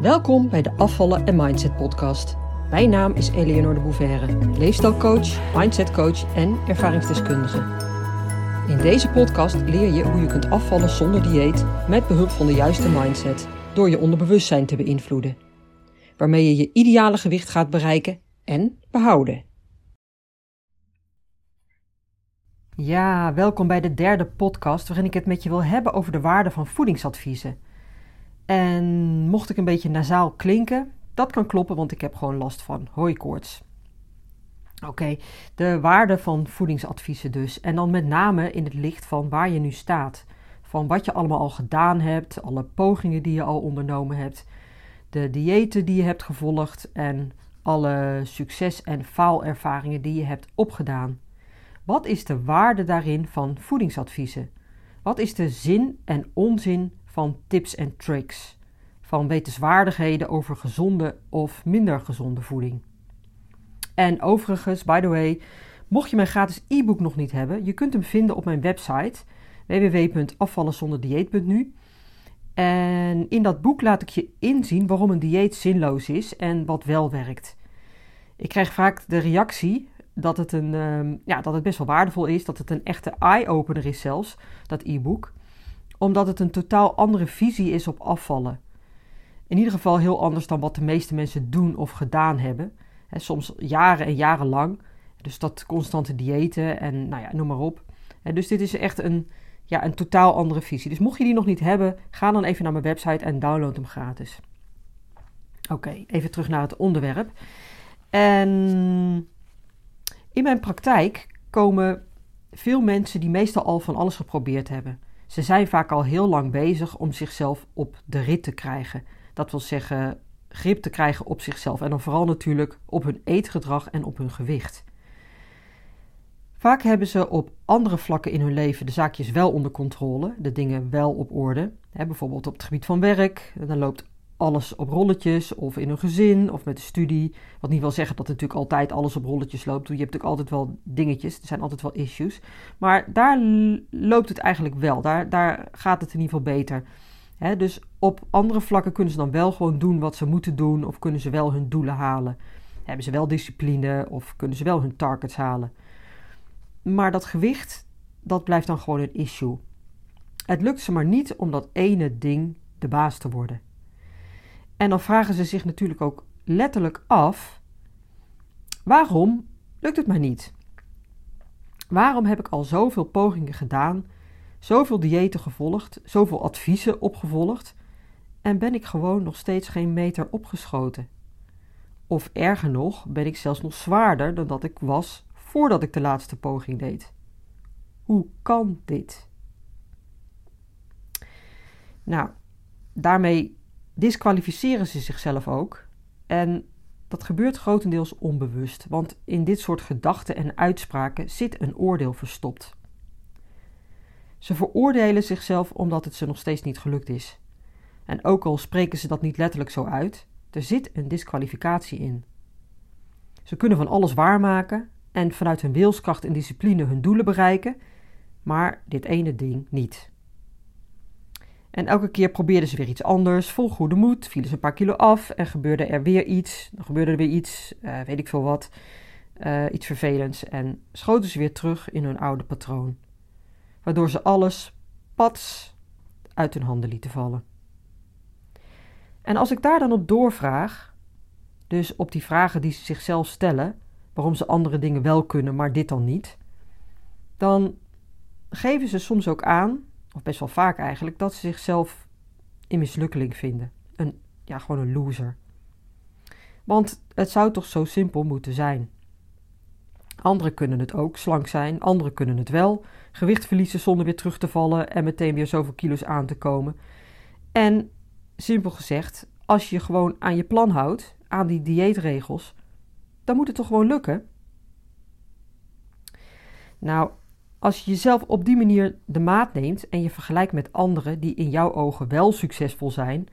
Welkom bij de Afvallen en Mindset podcast. Mijn naam is Eleonore de Bouverre, leefstijlcoach, mindsetcoach en ervaringsdeskundige. In deze podcast leer je hoe je kunt afvallen zonder dieet met behulp van de juiste mindset door je onderbewustzijn te beïnvloeden. Waarmee je je ideale gewicht gaat bereiken en behouden. Ja, welkom bij de derde podcast waarin ik het met je wil hebben over de waarde van voedingsadviezen. En mocht ik een beetje nasaal klinken, dat kan kloppen, want ik heb gewoon last van hooikoorts. Oké, de waarde van voedingsadviezen dus. En dan met name in het licht van waar je nu staat. Van wat je allemaal al gedaan hebt, alle pogingen die je al ondernomen hebt, de diëten die je hebt gevolgd en alle succes- en faalervaringen die je hebt opgedaan. Wat is de waarde daarin van voedingsadviezen? Wat is de zin en onzin van tips en tricks? Van wetenswaardigheden over gezonde of minder gezonde voeding? En overigens, by the way, mocht je mijn gratis e-book nog niet hebben, je kunt hem vinden op mijn website www.afvallenzonderdieet.nu. En in dat boek laat ik je inzien waarom een dieet zinloos is en wat wel werkt. Ik krijg vaak de reactie dat het, een, ehm, ja, dat het best wel waardevol is, dat het een echte eye-opener is zelfs, dat e-book. Omdat het een totaal andere visie is op afvallen. In ieder geval heel anders dan wat de meeste mensen doen of gedaan hebben. soms jaren en jaren lang. Dus dat constante diëten en nou ja, noem maar op. dus dit is echt een, ja, een totaal andere visie. Dus mocht je die nog niet hebben, ga dan even naar mijn website en download hem gratis. Oké, even terug naar het onderwerp. En in mijn praktijk komen veel mensen die meestal al van alles geprobeerd hebben. Ze zijn vaak al heel lang bezig om zichzelf op de rit te krijgen. Dat wil zeggen, grip te krijgen op zichzelf. En dan vooral natuurlijk op hun eetgedrag en op hun gewicht. Vaak hebben ze op andere vlakken in hun leven de zaakjes wel onder controle, de dingen wel op orde. bijvoorbeeld op het gebied van werk, dan loopt alles op rolletjes, of in een gezin, of met de studie. Wat niet wil zeggen dat natuurlijk altijd alles op rolletjes loopt. Je hebt natuurlijk altijd wel dingetjes, er zijn altijd wel issues. Maar daar loopt het eigenlijk wel, daar, daar gaat het in ieder geval beter. dus op andere vlakken kunnen ze dan wel gewoon doen wat ze moeten doen, of kunnen ze wel hun doelen halen. Hebben ze wel discipline, of kunnen ze wel hun targets halen. Maar dat gewicht, dat blijft dan gewoon een issue. Het lukt ze maar niet om dat ene ding de baas te worden. En dan vragen ze zich natuurlijk ook letterlijk af: waarom lukt het mij niet? Waarom heb ik al zoveel pogingen gedaan, zoveel diëten gevolgd, zoveel adviezen opgevolgd en ben ik gewoon nog steeds geen meter opgeschoten? Of erger nog, ben ik zelfs nog zwaarder dan dat ik was voordat ik de laatste poging deed? Hoe kan dit? Nou, daarmee disqualificeren ze zichzelf ook. En dat gebeurt grotendeels onbewust, want in dit soort gedachten en uitspraken zit een oordeel verstopt. Ze veroordelen zichzelf omdat het ze nog steeds niet gelukt is. En ook al spreken ze dat niet letterlijk zo uit, er zit een disqualificatie in. Ze kunnen van alles waarmaken en vanuit hun wilskracht en discipline hun doelen bereiken, maar dit ene ding niet. En elke keer probeerden ze weer iets anders, vol goede moed, vielen ze een paar kilo af en gebeurde er weer iets. Dan gebeurde er weer iets, uh, weet ik veel wat, uh, iets vervelends. En schoten ze weer terug in hun oude patroon. Waardoor ze alles pats uit hun handen lieten vallen. En als ik daar dan op doorvraag, dus op die vragen die ze zichzelf stellen, waarom ze andere dingen wel kunnen, maar dit dan niet, dan geven ze soms ook aan of best wel vaak eigenlijk, dat ze zichzelf een mislukkeling vinden. Een, ja, gewoon een loser. Want het zou toch zo simpel moeten zijn. Anderen kunnen het ook, slank zijn, anderen kunnen het wel, gewicht verliezen zonder weer terug te vallen en meteen weer zoveel kilo's aan te komen. En simpel gezegd, als je gewoon aan je plan houdt, aan die dieetregels, dan moet het toch gewoon lukken? Nou, als je jezelf op die manier de maat neemt en je vergelijkt met anderen die in jouw ogen wel succesvol zijn,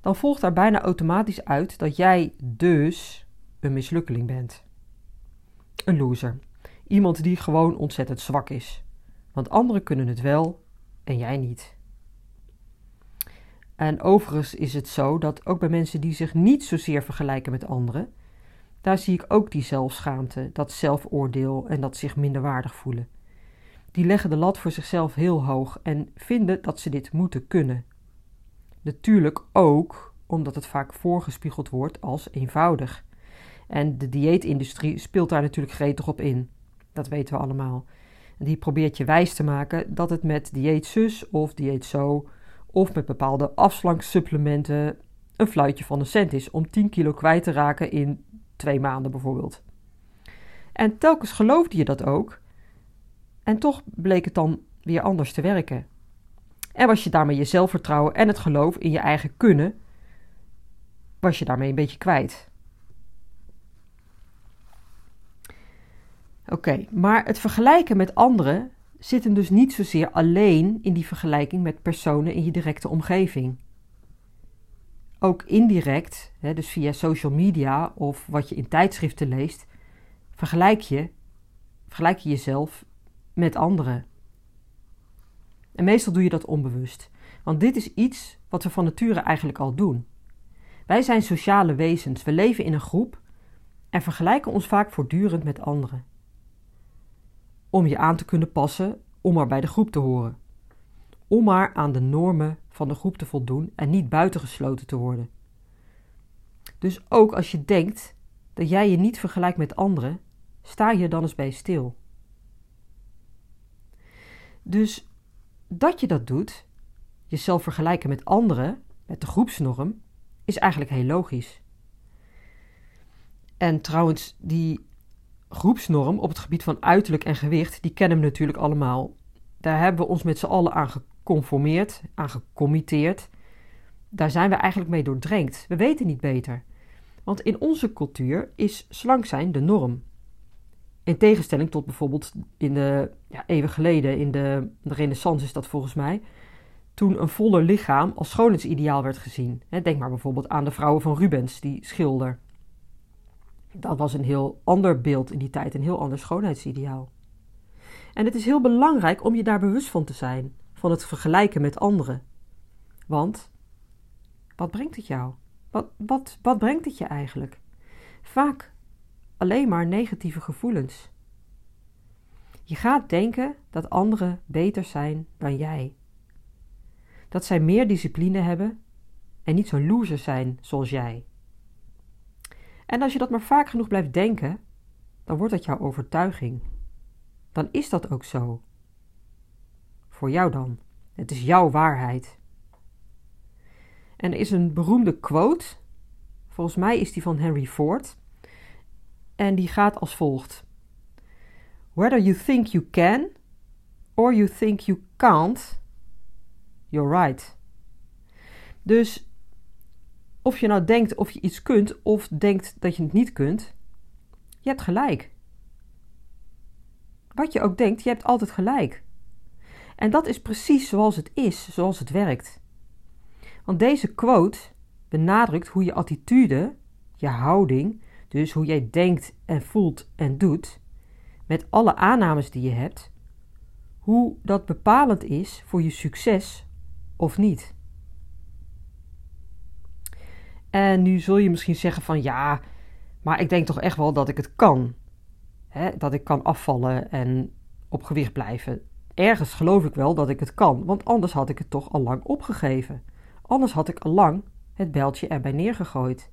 dan volgt daar bijna automatisch uit dat jij dus een mislukkeling bent. Een loser. Iemand die gewoon ontzettend zwak is. Want anderen kunnen het wel en jij niet. En overigens is het zo dat ook bij mensen die zich niet zozeer vergelijken met anderen, daar zie ik ook die zelfschaamte, dat zelfoordeel en dat zich minderwaardig voelen. Die leggen de lat voor zichzelf heel hoog en vinden dat ze dit moeten kunnen. Natuurlijk ook omdat het vaak voorgespiegeld wordt als eenvoudig. En de dieetindustrie speelt daar natuurlijk gretig op in. Dat weten we allemaal. Die probeert je wijs te maken dat het met dieet zus of dieet zo of met bepaalde afslanksupplementen een fluitje van een cent is om 10 kilo kwijt te raken in twee maanden bijvoorbeeld. En telkens geloofde je dat ook. En toch bleek het dan weer anders te werken. En was je daarmee je zelfvertrouwen en het geloof in je eigen kunnen, was je daarmee een beetje kwijt. Oké, maar het vergelijken met anderen zit hem dus niet zozeer alleen in die vergelijking met personen in je directe omgeving. Ook indirect, dus via social media of wat je in tijdschriften leest, vergelijk je, vergelijk je jezelf met anderen. En meestal doe je dat onbewust, want dit is iets wat we van nature eigenlijk al doen. Wij zijn sociale wezens, we leven in een groep en vergelijken ons vaak voortdurend met anderen om je aan te kunnen passen om maar bij de groep te horen. Om maar aan de normen van de groep te voldoen en niet buitengesloten te worden. Dus ook als je denkt dat jij je niet vergelijkt met anderen, sta je dan eens bij stil. Dus dat je dat doet, jezelf vergelijken met anderen, met de groepsnorm, is eigenlijk heel logisch. En trouwens, die groepsnorm op het gebied van uiterlijk en gewicht, die kennen we natuurlijk allemaal. Daar hebben we ons met z'n allen aan geconformeerd, aan gecommitteerd. Daar zijn we eigenlijk mee doordrenkt. We weten niet beter. Want in onze cultuur is slank zijn de norm. In tegenstelling tot bijvoorbeeld in de ja, eeuwen geleden, in de, de renaissance is dat volgens mij, toen een voller lichaam als schoonheidsideaal werd gezien. Denk maar bijvoorbeeld aan de vrouwen van Rubens, die schilder. Dat was een heel ander beeld in die tijd, een heel ander schoonheidsideaal. En het is heel belangrijk om je daar bewust van te zijn, van het vergelijken met anderen. Want wat brengt het jou? Wat, wat, wat brengt het je eigenlijk? Vaak alleen maar negatieve gevoelens. Je gaat denken dat anderen beter zijn dan jij. Dat zij meer discipline hebben en niet zo loser zijn zoals jij. En als je dat maar vaak genoeg blijft denken, dan wordt dat jouw overtuiging. Dan is dat ook zo. Voor jou dan. Het is jouw waarheid. En er is een beroemde quote, volgens mij is die van Henry Ford, en die gaat als volgt: Whether you think you can or you think you can't, you're right. Dus of je nou denkt of je iets kunt of denkt dat je het niet kunt, je hebt gelijk. Wat je ook denkt, je hebt altijd gelijk. En dat is precies zoals het is, zoals het werkt. Want deze quote benadrukt hoe je attitude, je houding, dus hoe jij denkt en voelt en doet, met alle aannames die je hebt, hoe dat bepalend is voor je succes of niet. En nu zul je misschien zeggen van ja, maar ik denk toch echt wel dat ik het kan. Dat ik kan afvallen en op gewicht blijven. Ergens geloof ik wel dat ik het kan, want anders had ik het toch al lang opgegeven. Anders had ik al lang het beltje erbij neergegooid.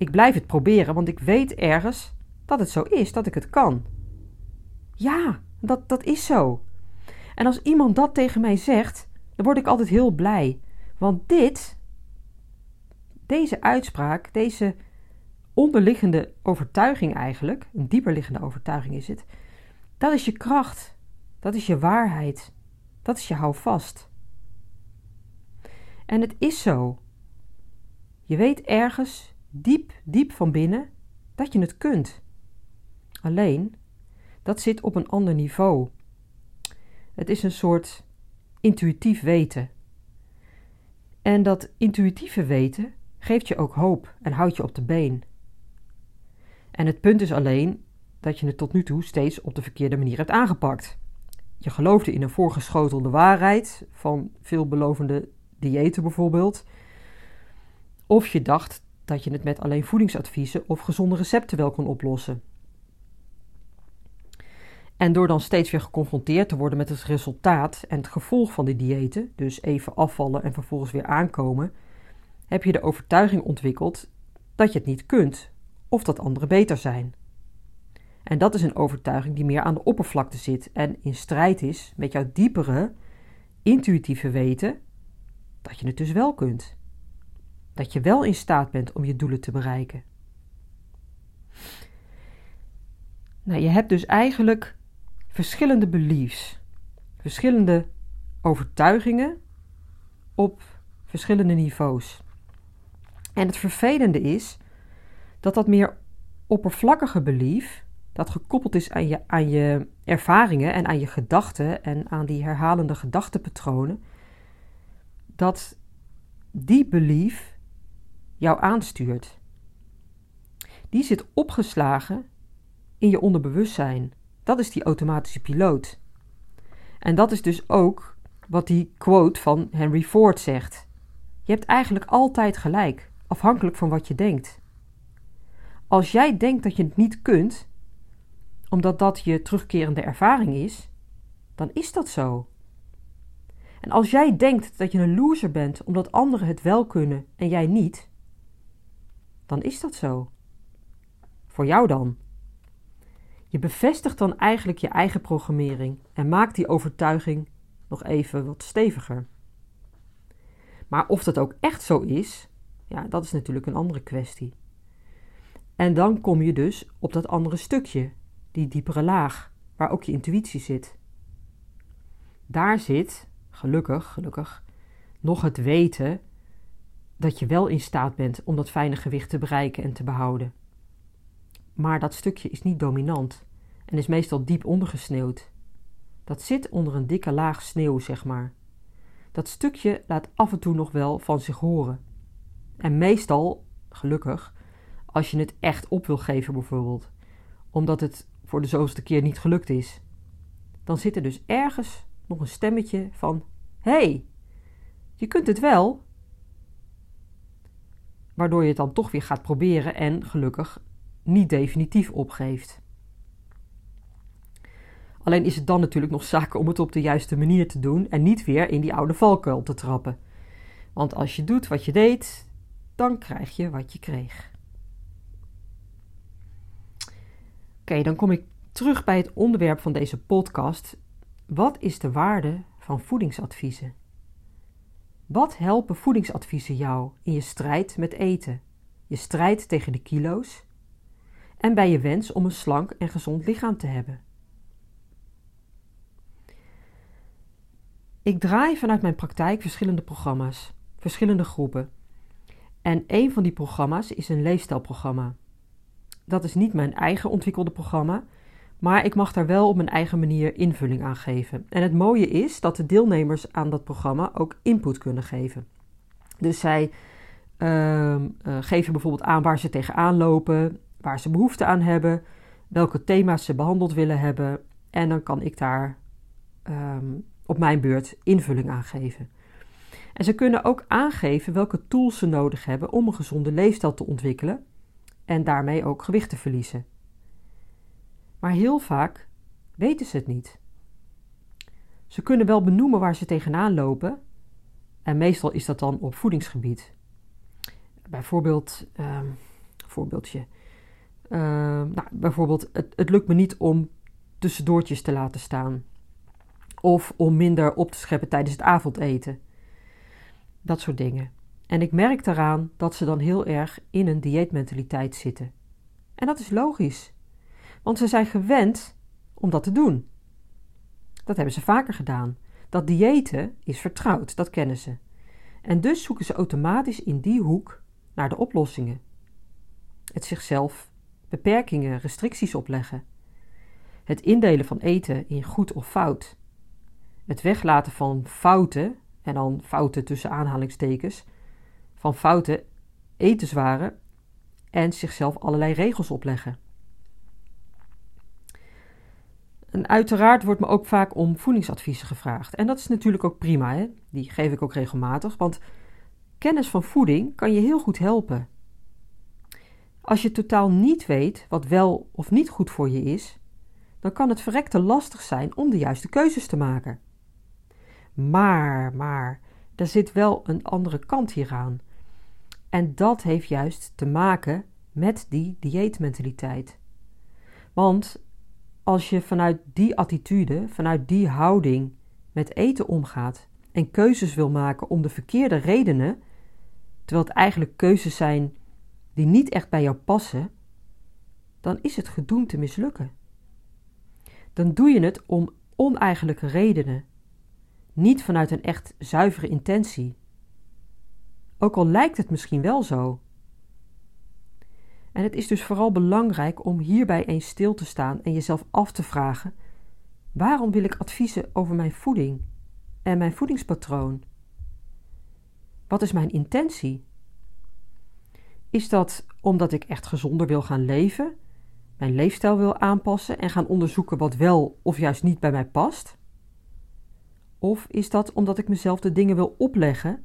Ik blijf het proberen, want ik weet ergens dat het zo is, dat ik het kan. Ja, dat, dat is zo. En als iemand dat tegen mij zegt, dan word ik altijd heel blij. Want dit, deze uitspraak, deze onderliggende overtuiging eigenlijk, een dieperliggende overtuiging is het, dat is je kracht, dat is je waarheid, dat is je houvast. En het is zo. Je weet ergens, diep, diep van binnen, dat je het kunt. Alleen, dat zit op een ander niveau. Het is een soort intuïtief weten. En dat intuïtieve weten geeft je ook hoop en houdt je op de been. En het punt is alleen dat je het tot nu toe steeds op de verkeerde manier hebt aangepakt. Je geloofde in een voorgeschotelde waarheid van veelbelovende diëten bijvoorbeeld. Of je dacht dat je het met alleen voedingsadviezen of gezonde recepten wel kon oplossen. En door dan steeds weer geconfronteerd te worden met het resultaat en het gevolg van die diëten, dus even afvallen en vervolgens weer aankomen, heb je de overtuiging ontwikkeld dat je het niet kunt of dat anderen beter zijn. En dat is een overtuiging die meer aan de oppervlakte zit en in strijd is met jouw diepere, intuïtieve weten dat je het dus wel kunt. Dat je wel in staat bent om je doelen te bereiken. Nou, je hebt dus eigenlijk verschillende beliefs, verschillende overtuigingen op verschillende niveaus. En het vervelende is dat dat meer oppervlakkige belief, dat gekoppeld is aan je, aan je ervaringen en aan je gedachten en aan die herhalende gedachtenpatronen, dat die belief jou aanstuurt. Die zit opgeslagen in je onderbewustzijn. Dat is die automatische piloot. En dat is dus ook wat die quote van Henry Ford zegt. Je hebt eigenlijk altijd gelijk, afhankelijk van wat je denkt. Als jij denkt dat je het niet kunt, omdat dat je terugkerende ervaring is, dan is dat zo. En als jij denkt dat je een loser bent omdat anderen het wel kunnen en jij niet, dan is dat zo. Voor jou dan. Je bevestigt dan eigenlijk je eigen programmering en maakt die overtuiging nog even wat steviger. Maar of dat ook echt zo is, ja, dat is natuurlijk een andere kwestie. En dan kom je dus op dat andere stukje, die diepere laag, waar ook je intuïtie zit. Daar zit, gelukkig, gelukkig, nog het weten dat je wel in staat bent om dat fijne gewicht te bereiken en te behouden. Maar dat stukje is niet dominant en is meestal diep ondergesneeuwd. Dat zit onder een dikke laag sneeuw, zeg maar. Dat stukje laat af en toe nog wel van zich horen. En meestal, gelukkig, als je het echt op wil geven bijvoorbeeld, omdat het voor de zoveelste keer niet gelukt is, dan zit er dus ergens nog een stemmetje van: hey, je kunt het wel. Waardoor je het dan toch weer gaat proberen en gelukkig niet definitief opgeeft. Alleen is het dan natuurlijk nog zaak om het op de juiste manier te doen en niet weer in die oude valkuil te trappen. Want als je doet wat je deed, dan krijg je wat je kreeg. Oké, dan kom ik terug bij het onderwerp van deze podcast. Wat is de waarde van voedingsadviezen? Wat helpen voedingsadviezen jou in je strijd met eten, je strijd tegen de kilo's en bij je wens om een slank en gezond lichaam te hebben? Ik draai vanuit mijn praktijk verschillende programma's, verschillende groepen. En een van die programma's is een leefstijlprogramma. Dat is niet mijn eigen ontwikkelde programma, maar ik mag daar wel op mijn eigen manier invulling aan geven. En het mooie is dat de deelnemers aan dat programma ook input kunnen geven. Dus zij uh, uh, geven bijvoorbeeld aan waar ze tegenaan lopen, waar ze behoefte aan hebben, welke thema's ze behandeld willen hebben. En dan kan ik daar um, op mijn beurt invulling aan geven. En ze kunnen ook aangeven welke tools ze nodig hebben om een gezonde leefstijl te ontwikkelen en daarmee ook gewicht te verliezen. Maar heel vaak weten ze het niet. Ze kunnen wel benoemen waar ze tegenaan lopen, en meestal is dat dan op voedingsgebied. Bijvoorbeeld, um, voorbeeldje. Uh, nou, bijvoorbeeld, het, het lukt me niet om tussendoortjes te laten staan. Of om minder op te scheppen tijdens het avondeten. Dat soort dingen. En ik merk daaraan dat ze dan heel erg in een dieetmentaliteit zitten. En dat is logisch, want ze zijn gewend om dat te doen. Dat hebben ze vaker gedaan. Dat diëten is vertrouwd, dat kennen ze. En dus zoeken ze automatisch in die hoek naar de oplossingen. Het zichzelf beperkingen, restricties opleggen. Het indelen van eten in goed of fout. Het weglaten van fouten, en dan fouten tussen aanhalingstekens, van fouten etenswaren en zichzelf allerlei regels opleggen. En uiteraard wordt me ook vaak om voedingsadviezen gevraagd. En dat is natuurlijk ook prima, hè? die geef ik ook regelmatig, want kennis van voeding kan je heel goed helpen. Als je totaal niet weet wat wel of niet goed voor je is, dan kan het verrekte lastig zijn om de juiste keuzes te maken. Maar, maar, er zit wel een andere kant hieraan. En dat heeft juist te maken met die dieetmentaliteit. Want als je vanuit die attitude, vanuit die houding met eten omgaat en keuzes wil maken om de verkeerde redenen, terwijl het eigenlijk keuzes zijn die niet echt bij jou passen, dan is het gedoemd te mislukken. Dan doe je het om oneigenlijke redenen, niet vanuit een echt zuivere intentie. Ook al lijkt het misschien wel zo. En het is dus vooral belangrijk om hierbij eens stil te staan en jezelf af te vragen: waarom wil ik adviezen over mijn voeding en mijn voedingspatroon? Wat is mijn intentie? Is dat omdat ik echt gezonder wil gaan leven, mijn leefstijl wil aanpassen en gaan onderzoeken wat wel of juist niet bij mij past? Of is dat omdat ik mezelf de dingen wil opleggen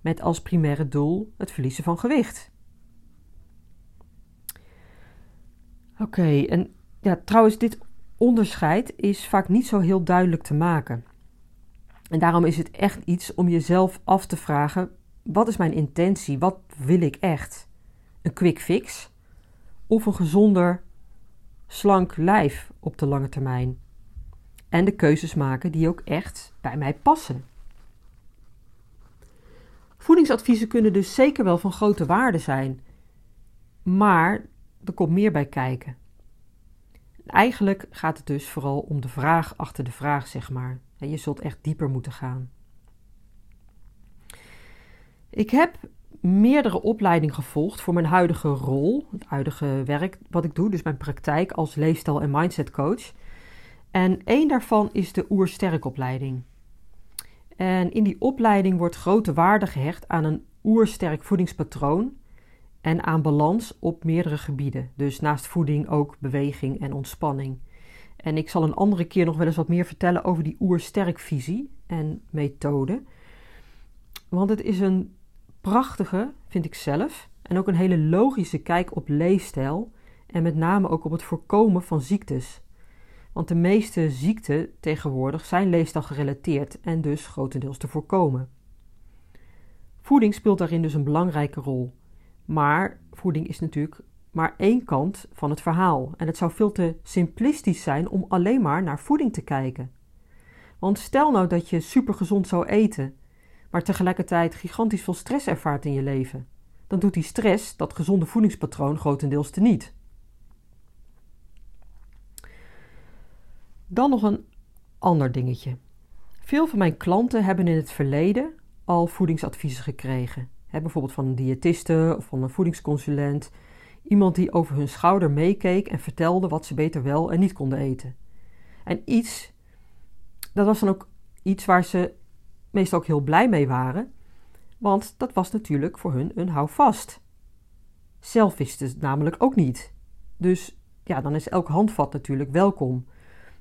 met als primaire doel het verliezen van gewicht? Oké, en ja, trouwens, dit onderscheid is vaak niet zo heel duidelijk te maken. En daarom is het echt iets om jezelf af te vragen: wat is mijn intentie? Wat wil ik echt? Een quick fix of een gezonder, slank lijf op de lange termijn? En de keuzes maken die ook echt bij mij passen. Voedingsadviezen kunnen dus zeker wel van grote waarde zijn, maar er komt meer bij kijken. Eigenlijk gaat het dus vooral om de vraag achter de vraag, zeg maar. Je zult echt dieper moeten gaan. Ik heb meerdere opleidingen gevolgd voor mijn huidige rol, het huidige werk wat ik doe, dus mijn praktijk als leefstijl- en mindset coach. En één daarvan is de Oersterk-opleiding. En in die opleiding wordt grote waarde gehecht aan een oersterk voedingspatroon en aan balans op meerdere gebieden. Dus naast voeding ook beweging en ontspanning. En ik zal een andere keer nog wel eens wat meer vertellen over die oersterk visie en methode. Want het is een prachtige, vind ik zelf, en ook een hele logische kijk op leefstijl en met name ook op het voorkomen van ziektes. Want de meeste ziekten tegenwoordig zijn leefstijl gerelateerd en dus grotendeels te voorkomen. Voeding speelt daarin dus een belangrijke rol. Maar voeding is natuurlijk maar één kant van het verhaal. En het zou veel te simplistisch zijn om alleen maar naar voeding te kijken. Want stel nou dat je supergezond zou eten, maar tegelijkertijd gigantisch veel stress ervaart in je leven. Dan doet die stress dat gezonde voedingspatroon grotendeels teniet. Dan nog een ander dingetje. Veel van mijn klanten hebben in het verleden al voedingsadviezen gekregen bijvoorbeeld van een diëtiste of van een voedingsconsulent. Iemand die over hun schouder meekeek en vertelde wat ze beter wel en niet konden eten. En iets, dat was dan ook iets waar ze meestal ook heel blij mee waren, want dat was natuurlijk voor hun een houvast. Zelf wisten ze het namelijk ook niet. Dus ja, dan is elk handvat natuurlijk welkom.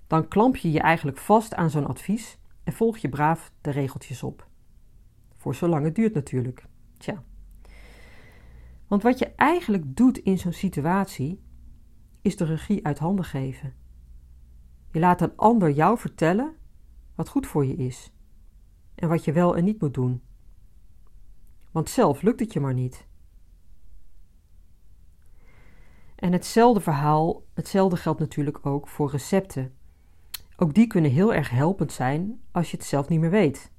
Dan klamp je je eigenlijk vast aan zo'n advies en volg je braaf de regeltjes op. Voor zolang het duurt natuurlijk. Tja. Want wat je eigenlijk doet in zo'n situatie, is de regie uit handen geven. Je laat een ander jou vertellen wat goed voor je is en wat je wel en niet moet doen. Want zelf lukt het je maar niet. En hetzelfde verhaal, hetzelfde geldt natuurlijk ook voor recepten. Ook die kunnen heel erg helpend zijn als je het zelf niet meer weet.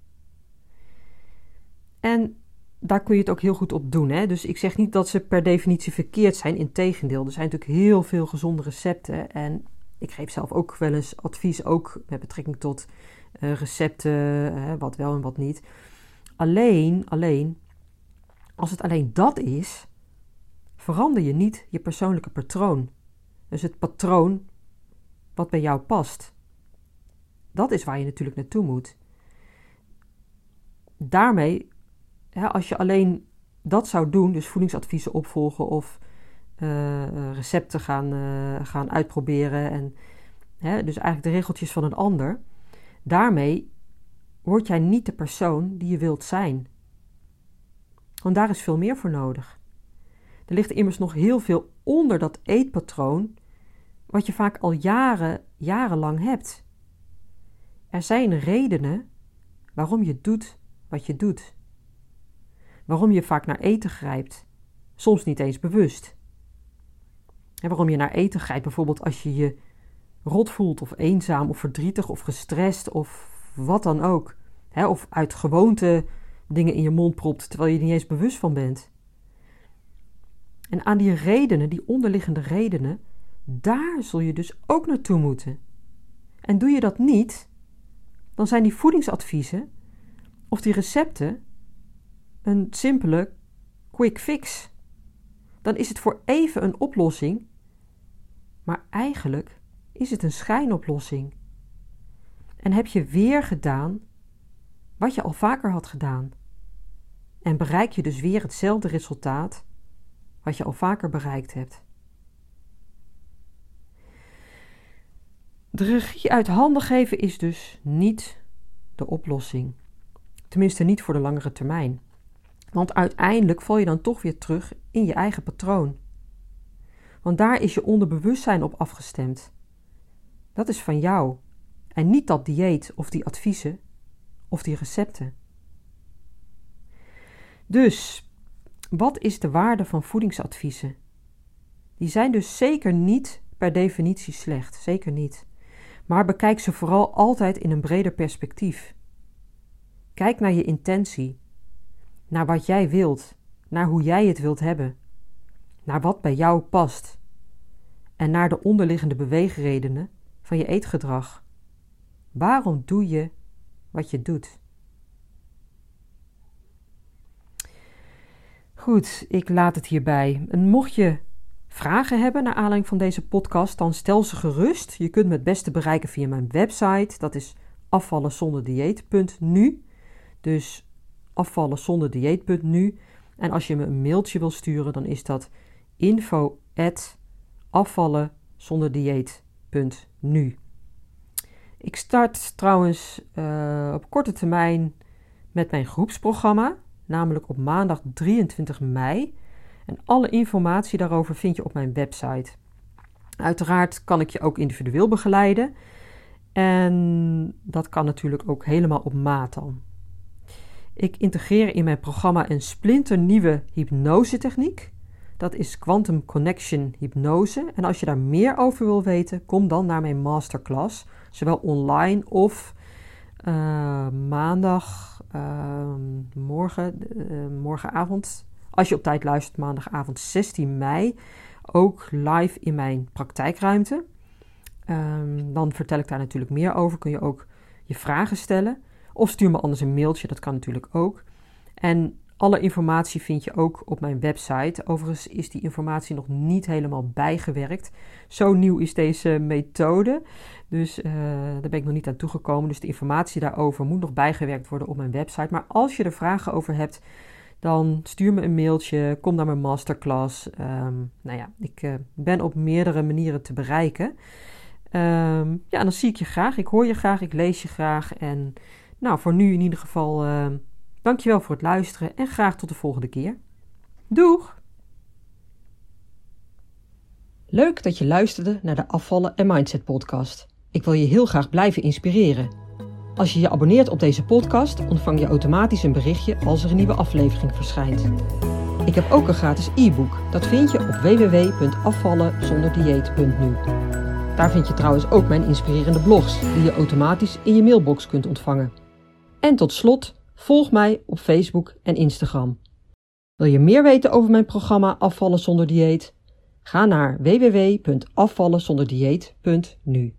En daar kun je het ook heel goed op doen. Hè? Dus ik zeg niet dat ze per definitie verkeerd zijn. Integendeel, er zijn natuurlijk heel veel gezonde recepten. En ik geef zelf ook wel eens advies, ook met betrekking tot uh, recepten, uh, wat wel en wat niet. Alleen, alleen, als het alleen dat is, verander je niet je persoonlijke patroon. Dus het patroon wat bij jou past. Dat is waar je natuurlijk naartoe moet. Daarmee als je alleen dat zou doen, dus voedingsadviezen opvolgen of uh, recepten gaan, uh, gaan uitproberen en hè, dus eigenlijk de regeltjes van een ander, daarmee word jij niet de persoon die je wilt zijn. Want daar is veel meer voor nodig. Er ligt immers nog heel veel onder dat eetpatroon, wat je vaak al jaren, jarenlang hebt. Er zijn redenen waarom je doet wat je doet. Waarom je vaak naar eten grijpt, soms niet eens bewust. En waarom je naar eten grijpt, bijvoorbeeld als je je rot voelt, of eenzaam, of verdrietig, of gestrest, of wat dan ook. of uit gewoonte dingen in je mond propt terwijl je er niet eens bewust van bent. En aan die redenen, die onderliggende redenen, daar zul je dus ook naartoe moeten. En doe je dat niet, dan zijn die voedingsadviezen of die recepten een simpele quick fix. Dan is het voor even een oplossing, maar eigenlijk is het een schijnoplossing. En heb je weer gedaan wat je al vaker had gedaan. En bereik je dus weer hetzelfde resultaat wat je al vaker bereikt hebt. De regie uit handen geven is dus niet de oplossing. Tenminste, niet voor de langere termijn. Want uiteindelijk val je dan toch weer terug in je eigen patroon. Want daar is je onderbewustzijn op afgestemd. Dat is van jou. En niet dat dieet of die adviezen of die recepten. Dus, wat is de waarde van voedingsadviezen? Die zijn dus zeker niet per definitie slecht, zeker niet. Maar bekijk ze vooral altijd in een breder perspectief. Kijk naar je intentie, naar wat jij wilt, naar hoe jij het wilt hebben, naar wat bij jou past en naar de onderliggende beweegredenen van je eetgedrag. Waarom doe je wat je doet? Goed, ik laat het hierbij. En mocht je vragen hebben naar aanleiding van deze podcast, dan stel ze gerust. Je kunt me het beste bereiken via mijn website. Dat is afvallenzonderdieet.nu. Dus afvallenzonderdieet.nu. En als je me een mailtje wil sturen, dan is dat info afvallenzonderdieet.nu. Ik start trouwens uh, op korte termijn met mijn groepsprogramma, namelijk op maandag 23 mei. En alle informatie daarover vind je op mijn website. Uiteraard kan ik je ook individueel begeleiden. En dat kan natuurlijk ook helemaal op maat dan. Ik integreer in mijn programma een splinternieuwe hypnosetechniek. Dat is Quantum Connection Hypnose. En als je daar meer over wil weten, kom dan naar mijn masterclass. Zowel online of uh, maandag, uh, morgen, uh, morgenavond. Als je op tijd luistert, maandagavond 16 mei. Ook live in mijn praktijkruimte. Um, dan vertel ik daar natuurlijk meer over. Kun je ook je vragen stellen. Of stuur me anders een mailtje, dat kan natuurlijk ook. En alle informatie vind je ook op mijn website. Overigens is die informatie nog niet helemaal bijgewerkt. Zo nieuw is deze methode. Dus uh, daar ben ik nog niet aan toegekomen. Dus de informatie daarover moet nog bijgewerkt worden op mijn website. Maar als je er vragen over hebt, dan stuur me een mailtje. Kom naar mijn masterclass. Um, nou ja, ik uh, ben op meerdere manieren te bereiken. Um, ja, dan zie ik je graag. Ik hoor je graag. Ik lees je graag. En nou, voor nu in ieder geval, uh, dankjewel voor het luisteren en graag tot de volgende keer. Doeg! Leuk dat je luisterde naar de Afvallen en Mindset podcast. Ik wil je heel graag blijven inspireren. Als je je abonneert op deze podcast, ontvang je automatisch een berichtje als er een nieuwe aflevering verschijnt. Ik heb ook een gratis e-book. Dat vind je op www.afvallenzonderdieet.nu. Daar vind je trouwens ook mijn inspirerende blogs, die je automatisch in je mailbox kunt ontvangen. En tot slot, volg mij op Facebook en Instagram. Wil je meer weten over mijn programma Afvallen zonder dieet? Ga naar www.afvallenzonderdieet.nu.